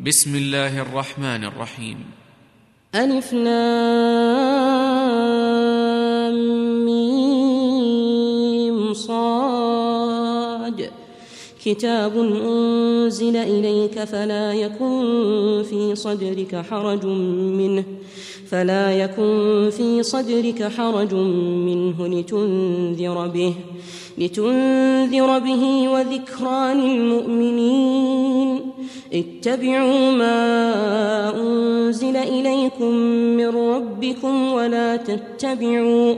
بسم الله الرحمن الرحيم. ألف لام صاد. كتاب أنزل إليك فلا يكن في صدرك حرج منه فلا يكن في صدرك حرج منه لتنذر به. لتنذر به وذكرى للمؤمنين. اتبعوا ما أنزل إليكم من ربكم ولا تتبعوا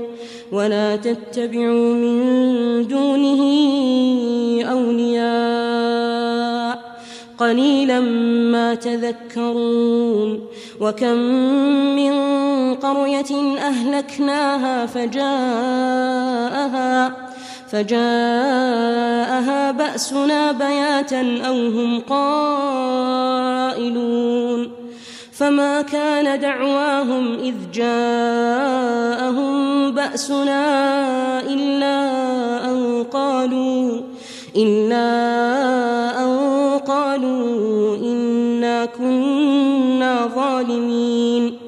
ولا تتبعوا من دونه أولياء. قليلا ما تذكرون. وكم من قرية أهلكناها فجاءها فجاءها بأسنا بياتا أو هم قائلون فما كان دعواهم إذ جاءهم بأسنا إلا أن قالوا إلا أن قالوا إنا كنا ظالمين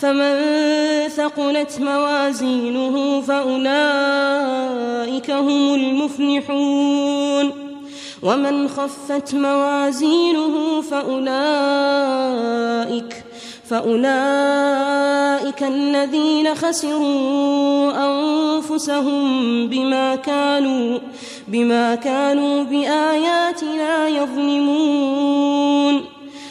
فمن ثقلت موازينه فأولئك هم المفلحون. ومن خفت موازينه فأولئك فأولئك الذين خسروا أنفسهم بما كانوا بما كانوا بآياتنا يظلمون.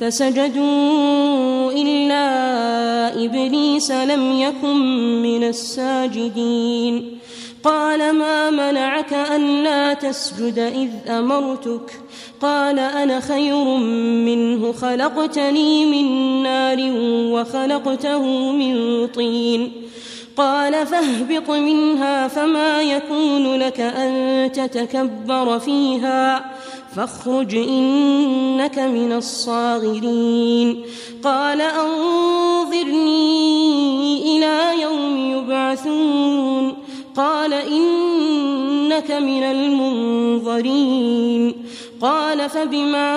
فسجدوا إلا إبليس لم يكن من الساجدين. قال ما منعك ألا تسجد إذ أمرتك؟ قال أنا خير منه خلقتني من نار وخلقته من طين. قال فاهبط منها فما يكون لك أن تتكبر فيها. فاخرج إنك من الصاغرين. قال أنظرني إلى يوم يبعثون. قال إنك من المنظرين قال فبما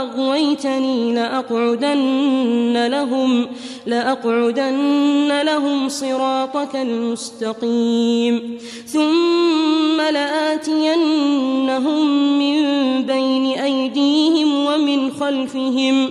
أغويتني لأقعدن لهم لأقعدن لهم صراطك المستقيم ثم لآتينهم من بين أيديهم ومن خلفهم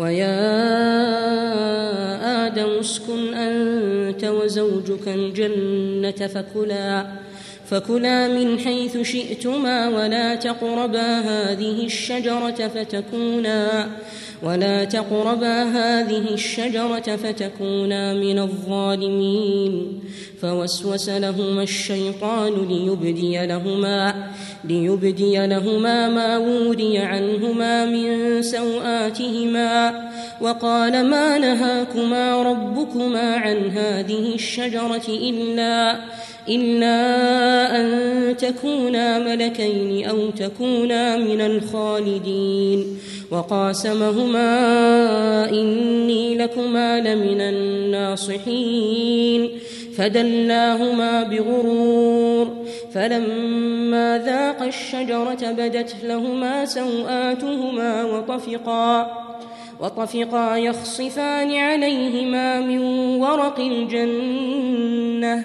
ويا آدم اسكن أنت وزوجك الجنة فكلا فكلا من حيث شئتما ولا تقربا هذه الشجرة فتكونا. ولا تقربا هذه الشجرة فتكونا من الظالمين. فوسوس لهما الشيطان ليبدي لهما ليبدي لهما ما وري عنهما من سوآتهما. وقال ما نهاكما ربكما عن هذه الشجرة إلا إلا أن تكونا ملكين أو تكونا من الخالدين وقاسمهما إني لكما لمن الناصحين فدلاهما بغرور فلما ذاقا الشجرة بدت لهما سوآتهما وطفقا وطفقا يخصفان عليهما من ورق الجنة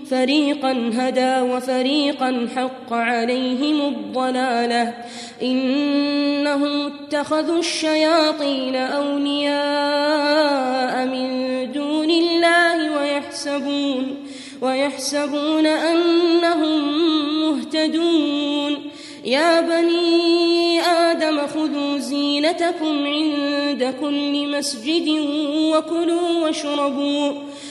فريقا هدى وفريقا حق عليهم الضلالة إنهم اتخذوا الشياطين أولياء من دون الله ويحسبون ويحسبون أنهم مهتدون يا بني آدم خذوا زينتكم عند كل مسجد وكلوا واشربوا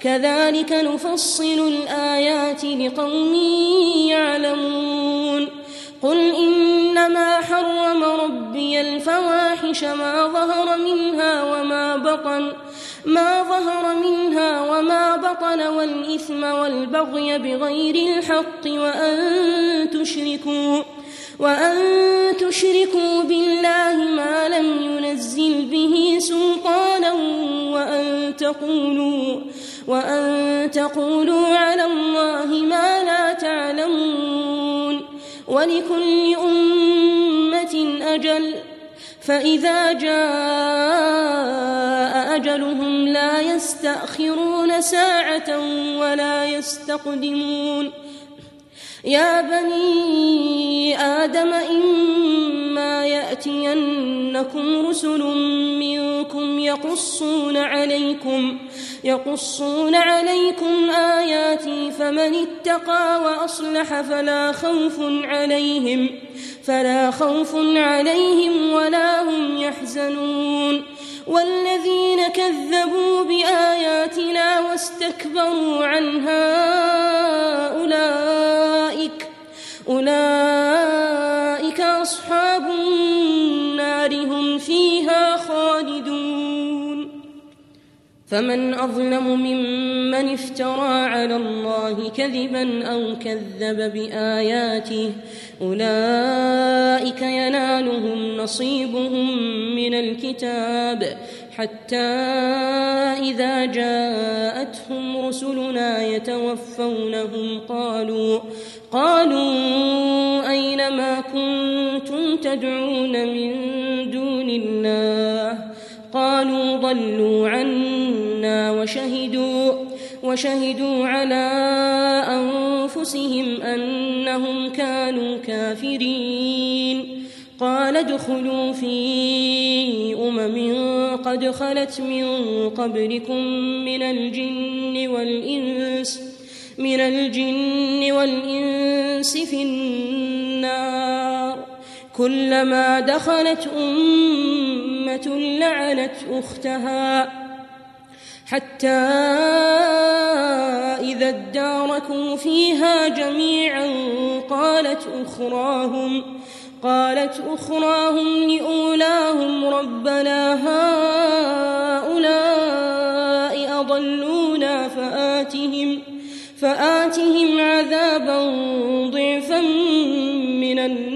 كذلك نفصل الآيات لقوم يعلمون. قل إنما حرم ربي الفواحش ما ظهر منها وما بطن ما ظهر منها وما بطن والإثم والبغي بغير الحق وأن تشركوا وأن تشركوا بالله ما لم ينزل به سلطانا وأن تقولوا وأن تقولوا على الله ما لا تعلمون ولكل أمة أجل فإذا جاء أجلهم لا يستأخرون ساعة ولا يستقدمون يا بني آدم إما يأتينكم رسل منكم يقصون عليكم يقصون عليكم آياتي فمن اتقى وأصلح فلا خوف عليهم فلا خوف عليهم ولا هم يحزنون. والذين كذبوا بآياتنا واستكبروا عنها أولئك أولئك فمن أظلم ممن افترى على الله كذبا أو كذب بآياته أولئك ينالهم نصيبهم من الكتاب. حتى إذا جاءتهم رسلنا يتوفونهم قالوا قالوا أين ما كنتم تدعون من دون الله؟ قالوا ضلوا عنا وشهدوا وشهدوا على أنفسهم أنهم كانوا كافرين. قال ادخلوا في أمم قد خلت من قبلكم من الجن والإنس من الجن والإنس في النار. كلما دخلت أمة لعنت أختها حتى إذا اداركوا فيها جميعا قالت أخراهم قالت أخراهم لأولاهم ربنا هؤلاء أضلونا فآتهم فآتهم عذابا ضعفا من النار.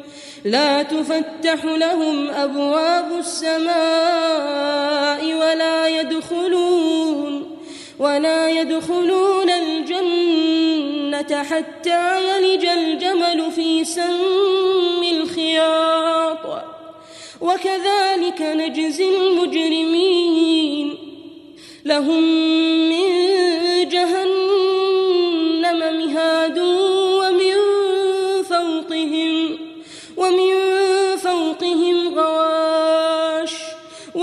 لا تفتح لهم أبواب السماء ولا يدخلون ولا يدخلون الجنة حتى يلج الجمل في سم الخياط. وكذلك نجزي المجرمين. لهم من جهنم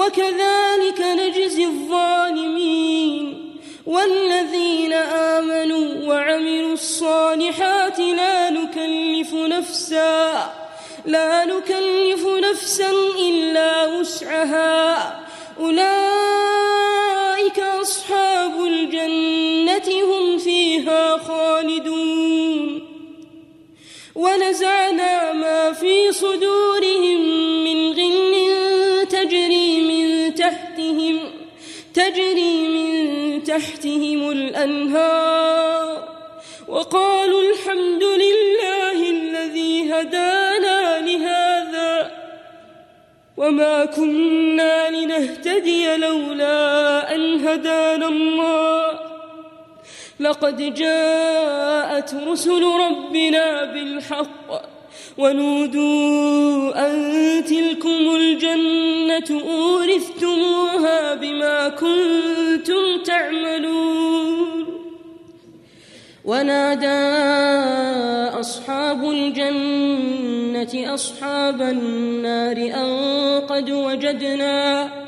وكذلك نجزي الظالمين والذين آمنوا وعملوا الصالحات لا نكلف نفسا لا نكلف نفسا إلا وسعها. أولئك أصحاب الجنة هم فيها خالدون. ونزعنا ما في صدورهم من غل تحتهم تجري من تحتهم الأنهار وقالوا الحمد لله الذي هدانا لهذا وما كنا لنهتدي لولا أن هدانا الله لقد جاءت رسل ربنا بالحق ونودوا أن تلكم الجنة أورثتموها بما كنتم تعملون ونادى أصحاب الجنة أصحاب النار أن قد وجدنا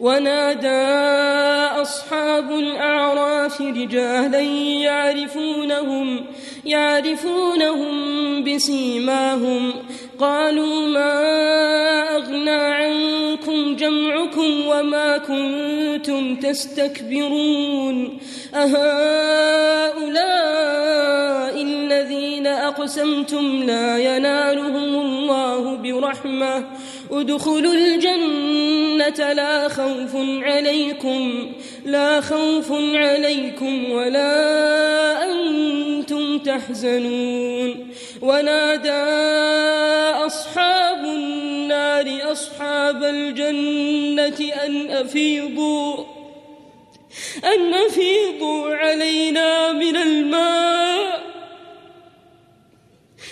ونادى أصحاب الأعراف رجالا يعرفونهم يعرفونهم بسيماهم. قالوا ما أغنى عنكم جمعكم وما كنتم تستكبرون؟ أهؤلاء أقسمتم لا ينالهم الله برحمة. ادخلوا الجنة لا خوف عليكم لا خوف عليكم ولا أنتم تحزنون. ونادى أصحاب النار أصحاب الجنة أن أفيضوا أن أفيضوا علينا من الماء.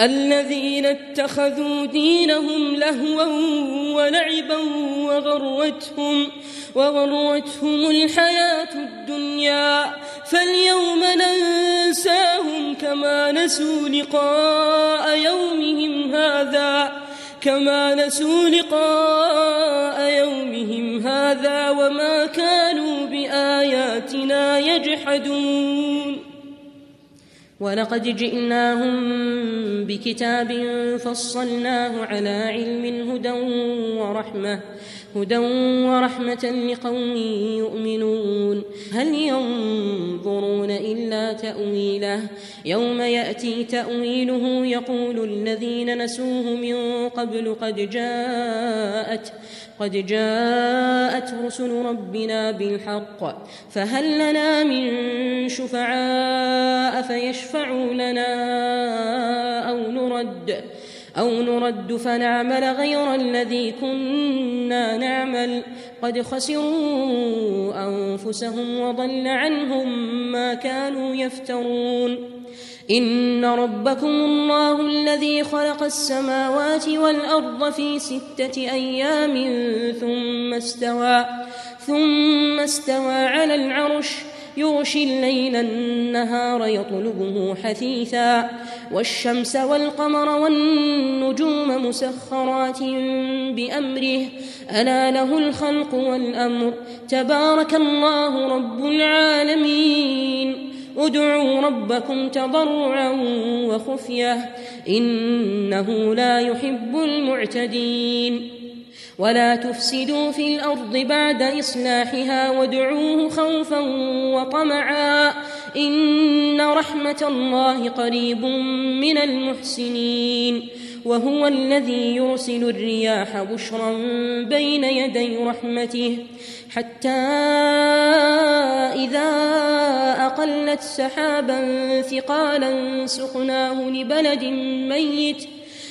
الذين اتخذوا دينهم لهوا ولعبا وغرتهم وغرتهم الحياة الدنيا فاليوم ننساهم كما نسوا لقاء يومهم هذا كما نسوا لقاء يومهم هذا وما كانوا بآياتنا يجحدون ولقد جئناهم بكتاب فصلناه على علم هدى ورحمة هدى ورحمة لقوم يؤمنون. هل ينظرون إلا تأويله؟ يوم يأتي تأويله يقول الذين نسوه من قبل قد جاءت قد جاءت رسل ربنا بالحق فهل لنا من شفعاء فيشفعوا لنا أو نرد أو نرد فنعمل غير الذي كنا نعمل. قد خسروا أنفسهم وضل عنهم ما كانوا يفترون. إن ربكم الله الذي خلق السماوات والأرض في ستة أيام ثم استوى ثم استوى على العرش يغشي الليل النهار يطلبه حثيثا والشمس والقمر والنجوم مسخرات بأمره. ألا له الخلق والأمر. تبارك الله رب العالمين. ادعوا ربكم تضرعا وخفية. إنه لا يحب المعتدين. ولا تفسدوا في الأرض بعد إصلاحها وادعوه خوفا وطمعا إن رحمة الله قريب من المحسنين وهو الذي يرسل الرياح بشرا بين يدي رحمته حتى إذا أقلت سحابا ثقالا سقناه لبلد ميت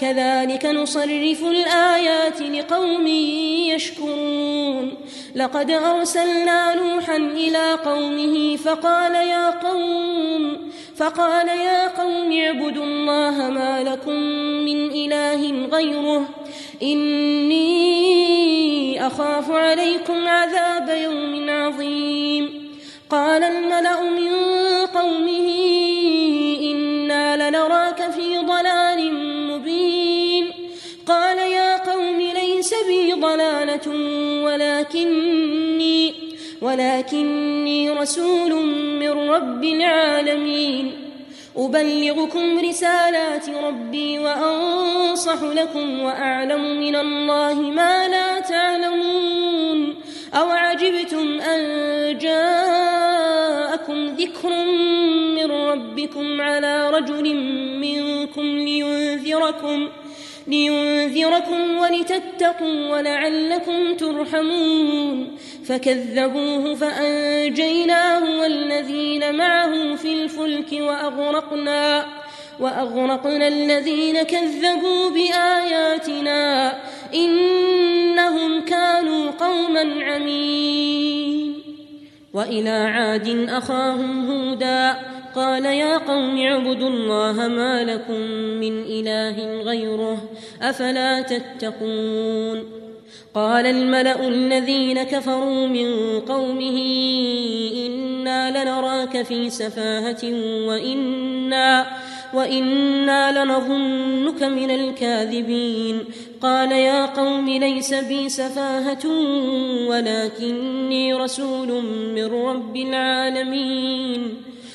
كذلك نصرف الآيات لقوم يشكرون. لقد أرسلنا نوحا إلى قومه فقال يا قوم فقال يا قوم اعبدوا الله ما لكم من إله غيره. إني أخاف عليكم عذاب يوم عظيم. قال الملأ من قومه ضلالة ولكني ولكني رسول من رب العالمين. أبلغكم رسالات ربي وأنصح لكم وأعلم من الله ما لا تعلمون. أو عجبتم أن جاءكم ذكر من ربكم على رجل منكم لينذركم ۖ لينذركم ولتتقوا ولعلكم ترحمون فكذبوه فأنجيناه والذين معه في الفلك وأغرقنا وأغرقنا الذين كذبوا بآياتنا إنهم كانوا قوما عمين. وإلى عاد أخاهم هودا قال يا قوم اعبدوا الله ما لكم من إله غيره أفلا تتقون قال الملأ الذين كفروا من قومه إنا لنراك في سفاهة وإنا وإنا لنظنك من الكاذبين قال يا قوم ليس بي سفاهة ولكني رسول من رب العالمين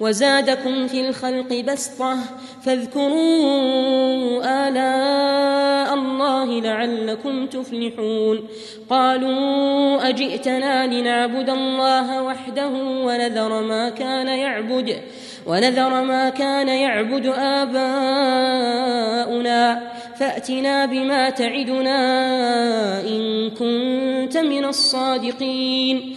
وزادكم في الخلق بسطة فاذكروا آلاء الله لعلكم تفلحون. قالوا أجئتنا لنعبد الله وحده ونذر ما كان يعبد ونذر ما كان يعبد آباؤنا. فأتنا بما تعدنا إن كنت من الصادقين.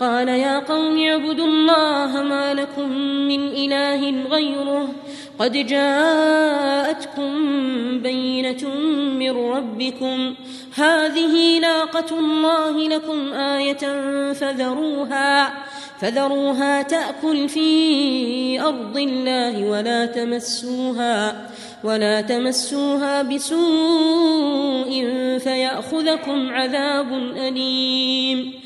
قال يا قوم اعبدوا الله ما لكم من إله غيره قد جاءتكم بينة من ربكم هذه ناقة الله لكم آية فذروها فذروها تأكل في أرض الله ولا تمسوها ولا تمسوها بسوء فيأخذكم عذاب أليم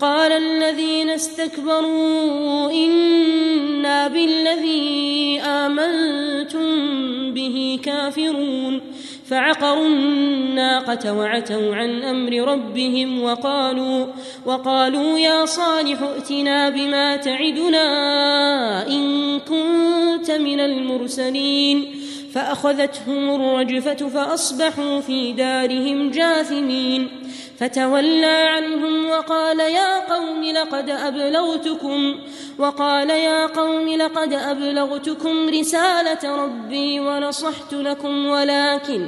قال الذين استكبروا إنا بالذي آمنتم به كافرون فعقروا الناقة وعتوا عن أمر ربهم وقالوا وقالوا يا صالح ائتنا بما تعدنا إن كنت من المرسلين فأخذتهم الرجفة فأصبحوا في دارهم جاثمين فتولى عنهم وقال يا قوم لقد أبلغتكم وقال يا قوم لقد أبلغتكم رسالة ربي ونصحت لكم ولكن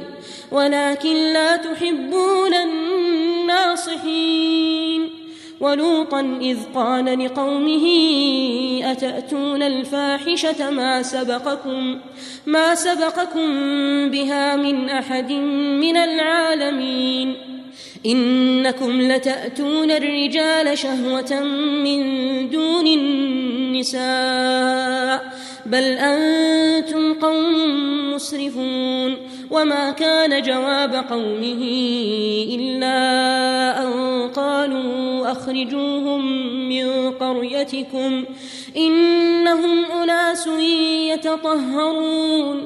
ولكن لا تحبون الناصحين. ولوطا إذ قال لقومه أتأتون الفاحشة ما سبقكم ما سبقكم بها من أحد من العالمين؟ إنكم لتأتون الرجال شهوة من دون النساء بل أنتم قوم مسرفون وما كان جواب قومه إلا أن قالوا أخرجوهم من قريتكم إنهم أناس يتطهرون.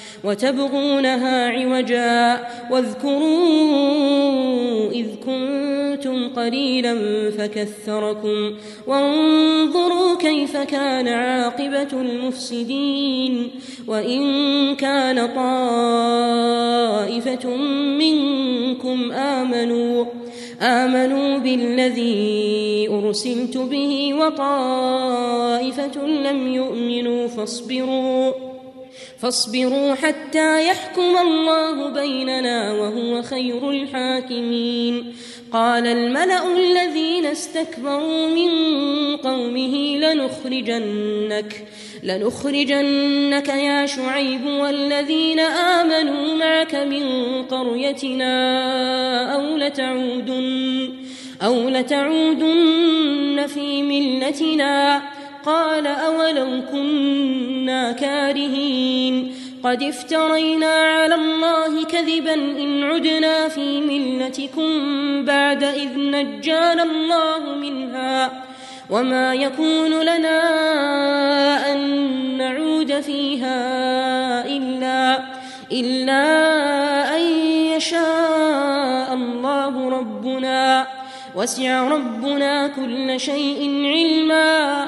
وتبغونها عوجا واذكروا إذ كنتم قليلا فكثركم وانظروا كيف كان عاقبة المفسدين وإن كان طائفة منكم آمنوا آمنوا بالذي أرسلت به وطائفة لم يؤمنوا فاصبروا فاصبروا حتى يحكم الله بيننا وهو خير الحاكمين. قال الملأ الذين استكبروا من قومه لنخرجنك لنخرجنك يا شعيب والذين آمنوا معك من قريتنا أو لتعودن أو لتعودن في ملتنا. قال أولو كنا كارهين قد افترينا على الله كذبا إن عدنا في ملتكم بعد إذ نجانا الله منها وما يكون لنا أن نعود فيها إلا إلا أن يشاء الله ربنا وسع ربنا كل شيء علما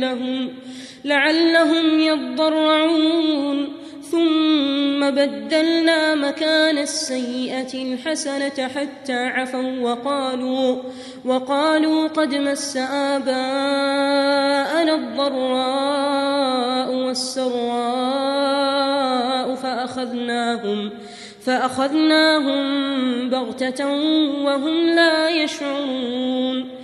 لعلهم لعلهم يضرعون. ثم بدلنا مكان السيئة الحسنة حتى عفوا وقالوا وقالوا قد مس آباءنا الضراء والسراء فأخذناهم فأخذناهم بغتة وهم لا يشعرون.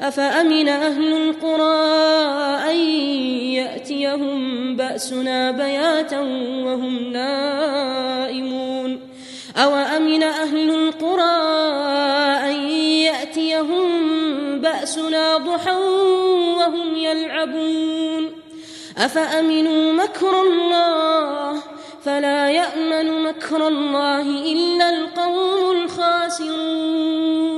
أفأمن أهل القرى أن يأتيهم بأسنا بياتا وهم نائمون؟ أوأمن أهل القرى أن يأتيهم بأسنا ضحى وهم يلعبون؟ أفأمنوا مكر الله؟ فلا يأمن مكر الله إلا القوم الخاسرون.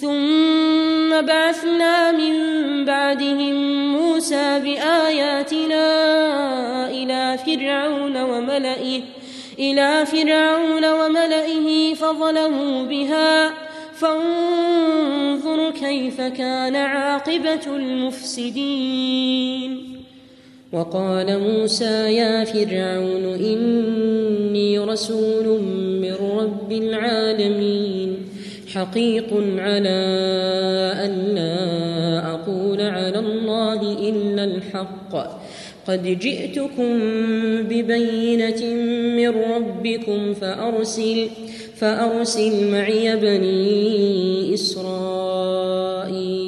ثم بعثنا من بعدهم موسى بآياتنا إلى فرعون وملئه إلى فرعون وملئه فظلموا بها. فانظر كيف كان عاقبة المفسدين. وقال موسى يا فرعون إني رسول من رب العالمين. حقيق على أن لا أقول على الله إلا الحق. قد جئتكم ببينة من ربكم فأرسل فأرسل معي بني إسرائيل.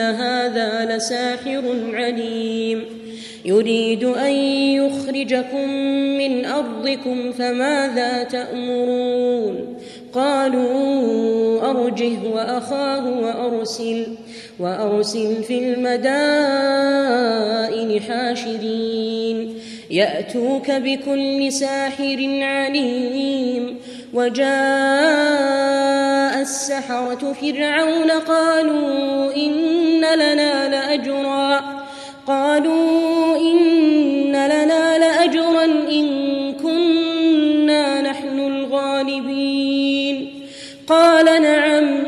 هذا لساحر عليم. يريد أن يخرجكم من أرضكم فماذا تأمرون؟ قالوا أرجه وأخاه وأرسل وأرسل في المدائن حاشرين. يأتوك بكل ساحر عليم. وجاء السحرة فرعون قالوا إن لنا لأجرا قالوا إن لنا لأجرا إن كنا نحن الغالبين. قال نعم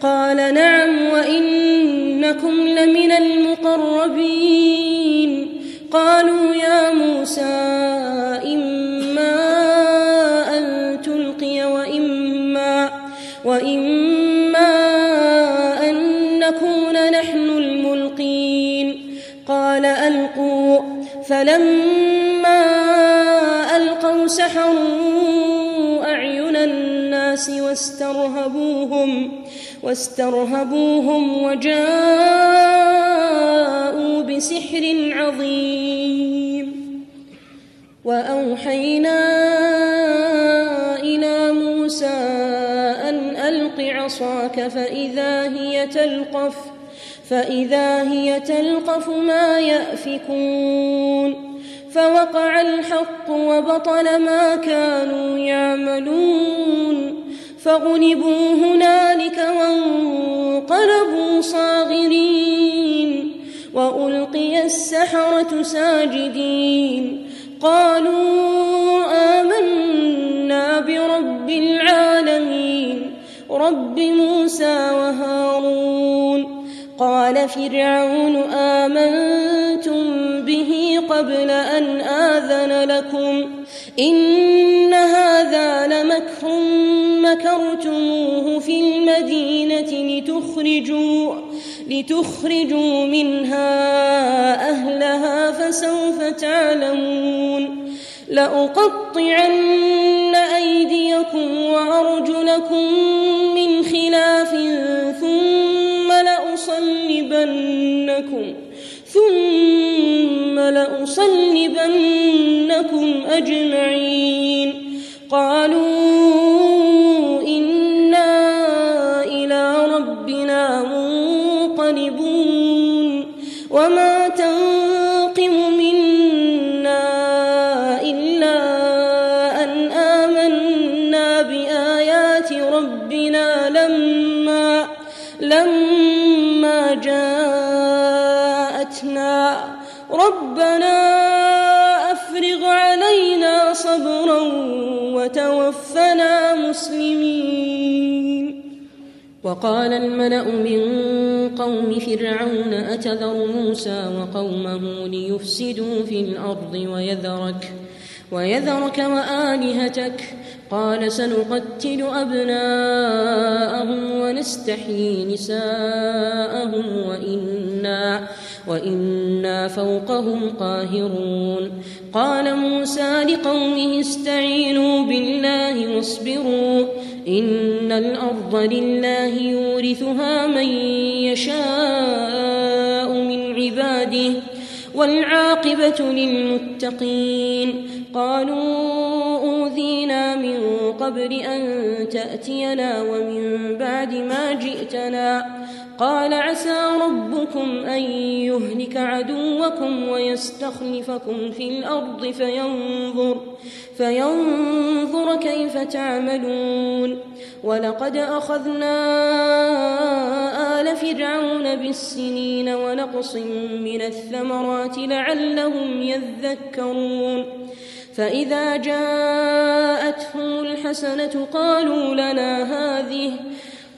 قال نعم وإنكم لمن المقربين. قالوا يا موسى فلما ألقوا سحروا أعين الناس واسترهبوهم واسترهبوهم وجاءوا بسحر عظيم. وأوحينا إلى موسى أن ألق عصاك فإذا هي تلقف فإذا هي تلقف ما يأفكون فوقع الحق وبطل ما كانوا يعملون فغلبوا هنالك وانقلبوا صاغرين وألقي السحرة ساجدين قالوا آمنا برب العالمين رب موسى فرعون آمنتم به قبل أن آذن لكم إن هذا لمكر مكرتموه في المدينة لتخرجوا لتخرجوا منها أهلها فسوف تعلمون لأقطعن أيديكم وأرجلكم من خلاف ثم لأصلبنكم ثم لأصلبنكم أجمعين. قالوا ربنا أفرغ علينا صبرا وتوفنا مسلمين. وقال الملأ من قوم فرعون أتذر موسى وقومه ليفسدوا في الأرض ويذرك ويذرك وآلهتك قال سنقتل أبناءهم ونستحيي نساءهم وإنا وإنا فوقهم قاهرون. قال موسى لقومه استعينوا بالله واصبروا إن الأرض لله يورثها من يشاء والعاقبة للمتقين. قالوا أوذينا من قبل أن تأتينا ومن بعد ما جئتنا. قال عسى ربكم أن يهلك عدوكم ويستخلفكم في الأرض فينظر فينظر كيف تعملون. ولقد أخذنا آل فرعون بالسنين ونقص من الثمرات لعلهم يذكرون. فإذا جاءتهم الحسنة قالوا لنا هذه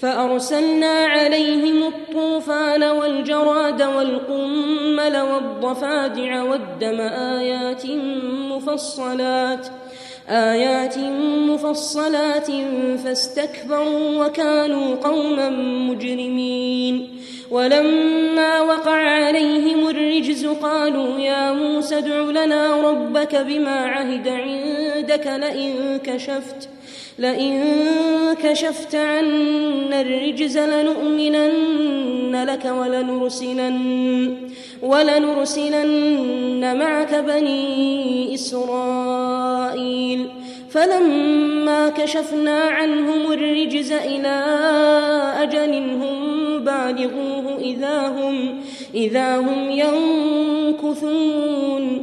فأرسلنا عليهم الطوفان والجراد والقمل والضفادع والدم آيات مفصلات آيات مفصلات فاستكبروا وكانوا قوما مجرمين ولما وقع عليهم الرجز قالوا يا موسى ادع لنا ربك بما عهد عندك لئن كشفت لئن كشفت عنا الرجز لنؤمنن لك ولنرسلن ولنرسلن معك بني إسرائيل. فلما كشفنا عنهم الرجز إلى أجل هم بالغوه إذا هم إذا هم ينكثون.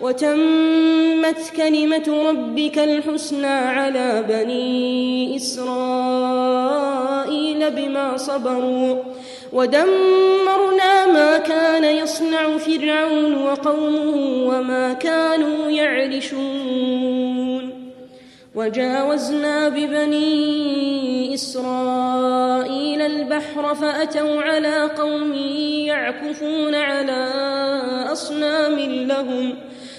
وتمت كلمة ربك الحسنى على بني إسرائيل بما صبروا ودمرنا ما كان يصنع فرعون وقومه وما كانوا يعرشون وجاوزنا ببني إسرائيل البحر فأتوا على قوم يعكفون على أصنام لهم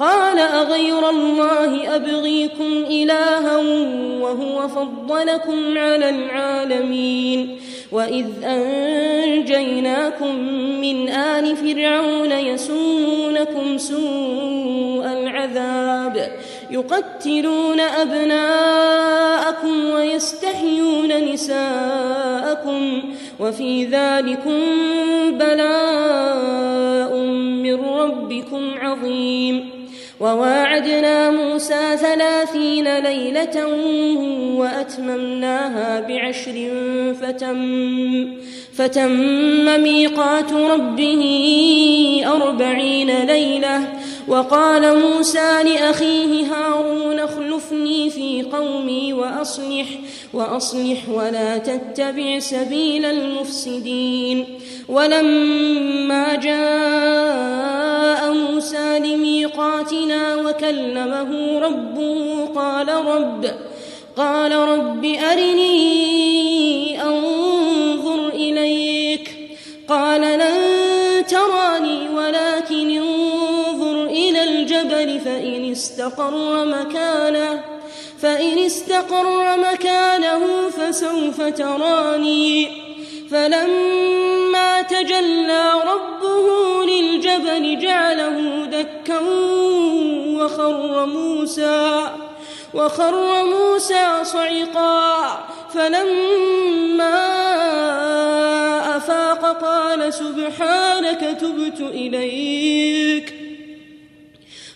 قال أغير الله أبغيكم إلها وهو فضلكم على العالمين وإذ أنجيناكم من آل فرعون يسومونكم سوء العذاب يقتلون أبناءكم ويستحيون نساءكم وفي ذلكم بلاء من ربكم عظيم وواعدنا موسى ثلاثين ليلة وأتممناها بعشر فتم فتم ميقات ربه أربعين ليلة. وقال موسى لأخيه هارون اخلفني في قومي وأصلح وأصلح ولا تتبع سبيل المفسدين. ولما جاء موسى لميقاتنا وكلمه ربه قال رب قال رب أرني أنظر إليك. قال لن تراني ولكن انظر إلى الجبل فإن استقر مكانه. فإن استقر مكانه فسوف تراني. فلما تجلى ربه للجبل جعله دكا وخر موسى وخر موسى صعقا. فلما أفاق قال سبحانك تبت إليك.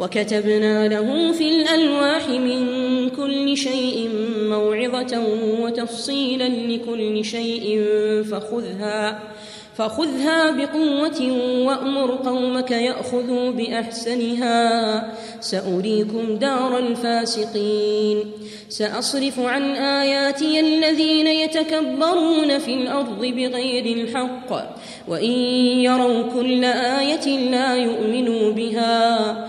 وكتبنا له في الألواح من كل شيء موعظة وتفصيلا لكل شيء فخذها فخذها بقوة وأمر قومك يأخذوا بأحسنها. سأريكم دار الفاسقين. سأصرف عن آياتي الذين يتكبرون في الأرض بغير الحق وإن يروا كل آية لا يؤمنوا بها.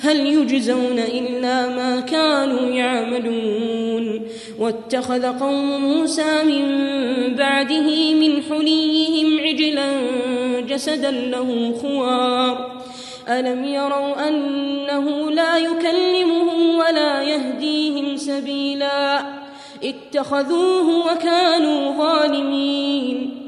هل يجزون إلا ما كانوا يعملون واتخذ قوم موسى من بعده من حليهم عجلا جسدا له خوار. ألم يروا أنه لا يكلمهم ولا يهديهم سبيلا؟ اتخذوه وكانوا ظالمين.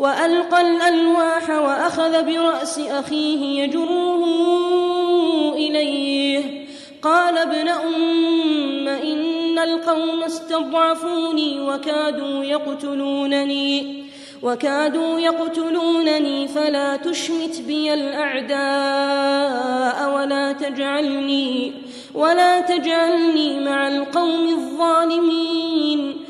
وألقى الألواح وأخذ برأس أخيه يجره إليه. قال ابن أم إن القوم استضعفوني وكادوا يقتلونني وكادوا يقتلونني فلا تشمت بي الأعداء ولا تجعلني ولا تجعلني مع القوم الظالمين.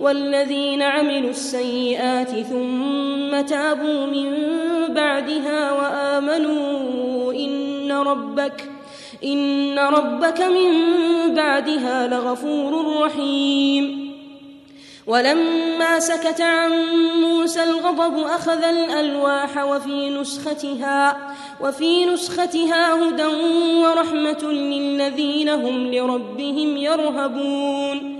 والذين عملوا السيئات ثم تابوا من بعدها وآمنوا إن ربك إن ربك من بعدها لغفور رحيم. ولما سكت عن موسى الغضب أخذ الألواح وفي نسختها وفي نسختها هدى ورحمة للذين هم لربهم يرهبون.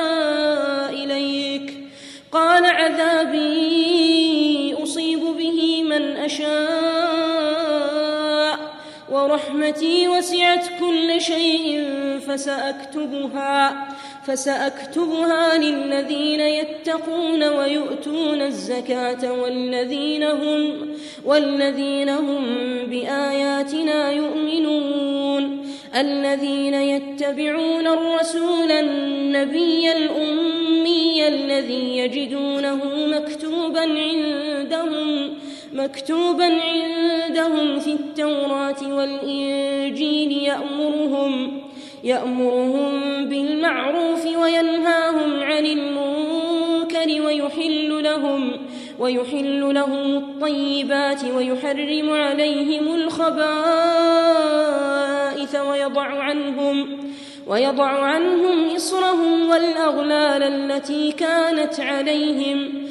ورحمتي وسعت كل شيء فسأكتبها فسأكتبها للذين يتقون ويؤتون الزكاة والذين هم والذين هم بآياتنا يؤمنون. الذين يتبعون الرسول النبي الأمي الذي يجدونه مكتوبا عندهم مكتوبا عندهم في التوراة والإنجيل يأمرهم يأمرهم بالمعروف وينهاهم عن المنكر ويحل لهم ويحل لهم الطيبات ويحرم عليهم الخبائث ويضع عنهم ويضع عنهم إصرهم والأغلال التي كانت عليهم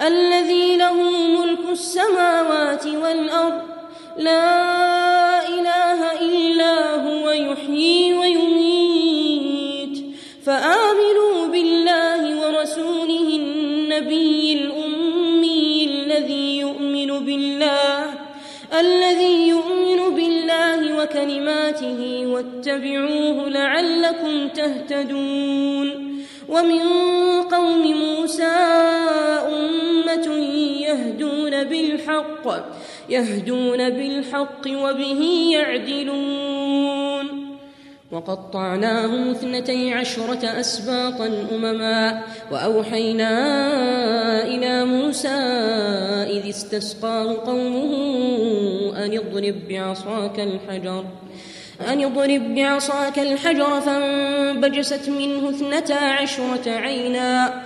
الذي له ملك السماوات والأرض. لا إله إلا هو يحيي ويميت. فآمنوا بالله ورسوله النبي الأمي الذي يؤمن بالله الذي يؤمن بالله وكلماته واتبعوه لعلكم تهتدون. ومن قوم موسى يهدون بالحق يهدون بالحق وبه يعدلون. وقطعناهم اثنتي عشرة أسباطا أمما وأوحينا إلى موسى إذ استسقاه قومه أن اضرب بعصاك الحجر أن اضرب بعصاك الحجر فانبجست منه اثنتا عشرة عينا.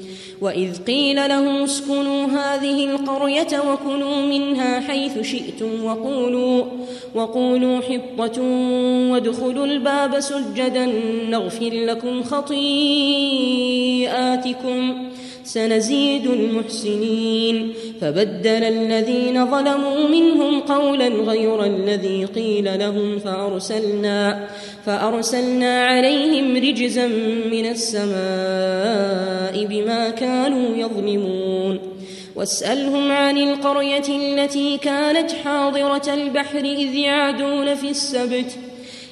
وإذ قيل لهم اسكنوا هذه القرية وكلوا منها حيث شئتم وقولوا وقولوا حطة وادخلوا الباب سجدا نغفر لكم خطيئاتكم سنزيد المحسنين فبدل الذين ظلموا منهم قولا غير الذي قيل لهم فأرسلنا فأرسلنا عليهم رجزا من السماء بما كانوا يظلمون. واسألهم عن القرية التي كانت حاضرة البحر إذ يعدون في السبت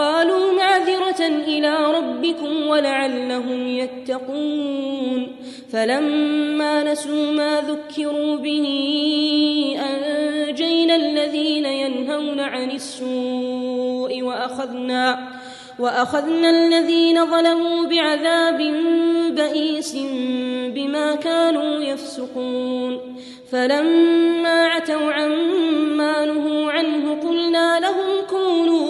قالوا معذرة إلى ربكم ولعلهم يتقون فلما نسوا ما ذكروا به أنجينا الذين ينهون عن السوء وأخذنا وأخذنا الذين ظلموا بعذاب بئيس بما كانوا يفسقون فلما عتوا عما نهوا عنه قلنا لهم كونوا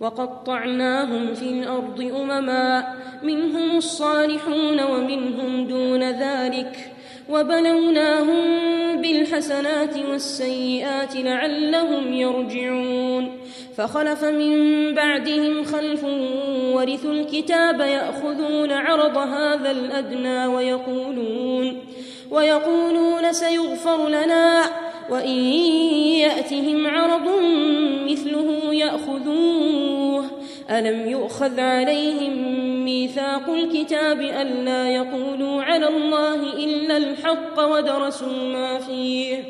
وقطعناهم في الأرض أمما منهم الصالحون ومنهم دون ذلك. وبلوناهم بالحسنات والسيئات لعلهم يرجعون. فخلف من بعدهم خلف ورثوا الكتاب يأخذون عرض هذا الأدنى ويقولون ويقولون سيغفر لنا. وإن يأتهم عرض مثله يأخذوه. ألم يؤخذ عليهم ميثاق الكتاب ألا يقولوا على الله إلا الحق ودرسوا ما فيه؟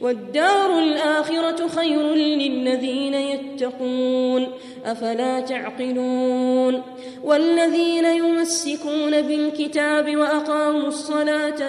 والدار الآخرة خير للذين يتقون. أفلا تعقلون؟ والذين يمسكون بالكتاب وأقاموا الصلاة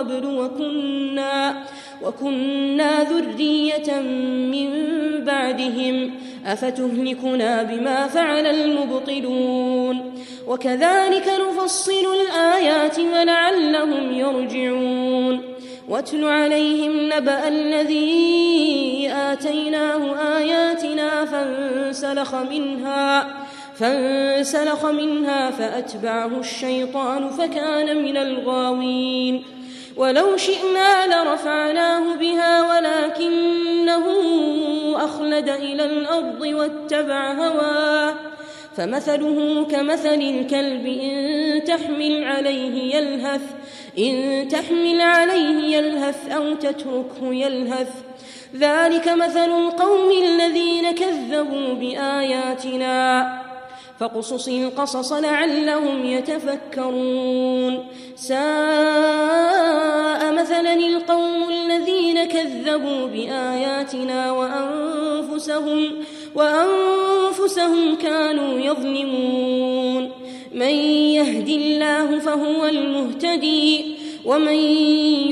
قبل وكنا وكنا ذرية من بعدهم أفتهلكنا بما فعل المبطلون وكذلك نفصل الآيات ولعلهم يرجعون واتل عليهم نبأ الذي آتيناه آياتنا فانسلخ منها فانسلخ منها فأتبعه الشيطان فكان من الغاوين ولو شئنا لرفعناه بها ولكنه أخلد إلى الأرض واتبع هواه. فمثله كمثل الكلب إن تحمل عليه يلهث إن تحمل عليه يلهث أو تتركه يلهث. ذلك مثل القوم الذين كذبوا بآياتنا. فاقصص القصص لعلهم يتفكرون. ساء مثلا القوم الذين كذبوا بآياتنا وأنفسهم وأنفسهم كانوا يظلمون. من يهد الله فهو المهتدي ومن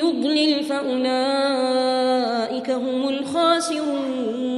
يضلل فأولئك هم الخاسرون.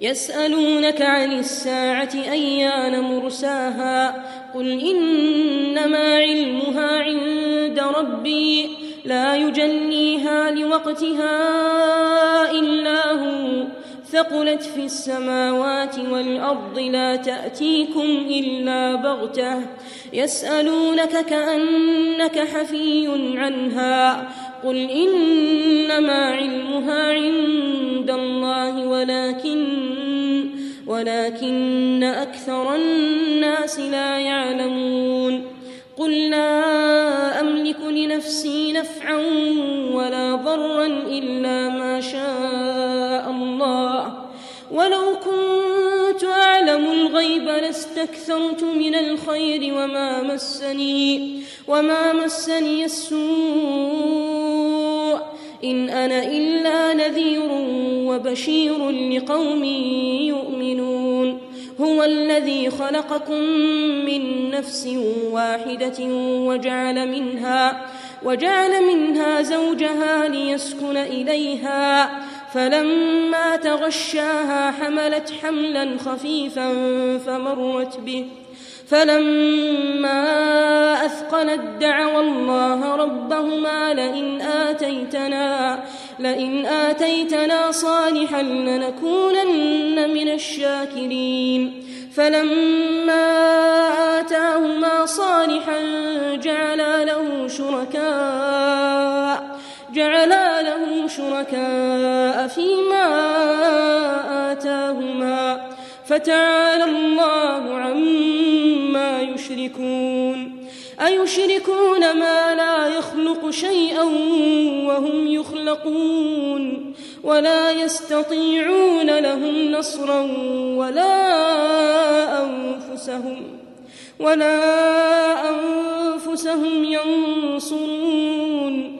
يسألونك عن الساعة أيان مرساها قل إنما علمها عند ربي لا يجنيها لوقتها إلا هو ثقلت في السماوات والأرض لا تأتيكم إلا بغتة يسألونك كأنك حفي عنها قل إنما علمها عند الله ولكن ولكن أكثر الناس لا يعلمون. قل لا أملك لنفسي نفعا ولا ضرا إلا ما شاء الله. ولو كنت أعلم الغيب لاستكثرت من الخير وما مسني وما مسني السوء إن أنا إلا نذير وبشير لقوم يؤمنون. هو الذي خلقكم من نفس واحدة وجعل منها وجعل منها زوجها ليسكن إليها. فلما تغشاها حملت حملا خفيفا فمرت به. فلما أثقلت دعوا الله ربهما لئن آتيتنا لئن آتيتنا صالحا لنكونن من الشاكرين. فلما آتاهما صالحا جعلا له شركاء جعلا له شركاء فيما آتاهما فتعالى الله عما يشركون. أيشركون ما لا يخلق شيئا وهم يخلقون ولا يستطيعون لهم نصرا ولا أنفسهم ولا أنفسهم ينصرون.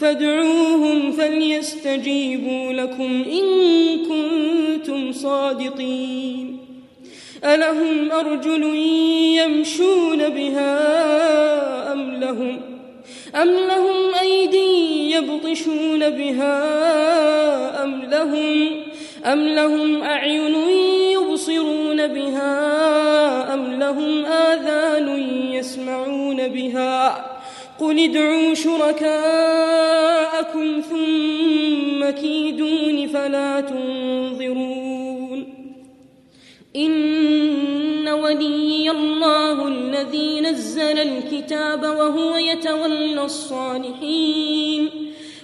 فادعوهم فليستجيبوا لكم إن كنتم صادقين. ألهم أرجل يمشون بها أم لهم أم لهم أيدي يبطشون بها أم لهم أم لهم أعين يبصرون بها أم لهم آذان يسمعون بها قل ادعوا شركاءكم ثم كيدون فلا تنظرون. إن ولي الله الذي نزل الكتاب وهو يتولى الصالحين.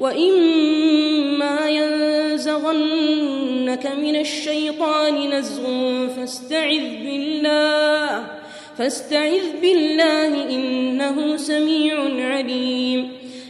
وإما ينزغنك من الشيطان نزغ فاستعذ بالله فاستعذ بالله إنه سميع عليم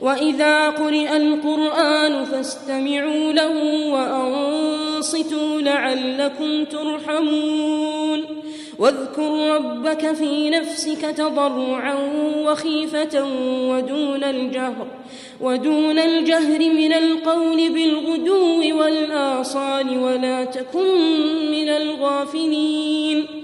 وإذا قرئ القرآن فاستمعوا له وأنصتوا لعلكم ترحمون. واذكر ربك في نفسك تضرعا وخيفة ودون الجهر ودون الجهر من القول بالغدو والآصال ولا تكن من الغافلين.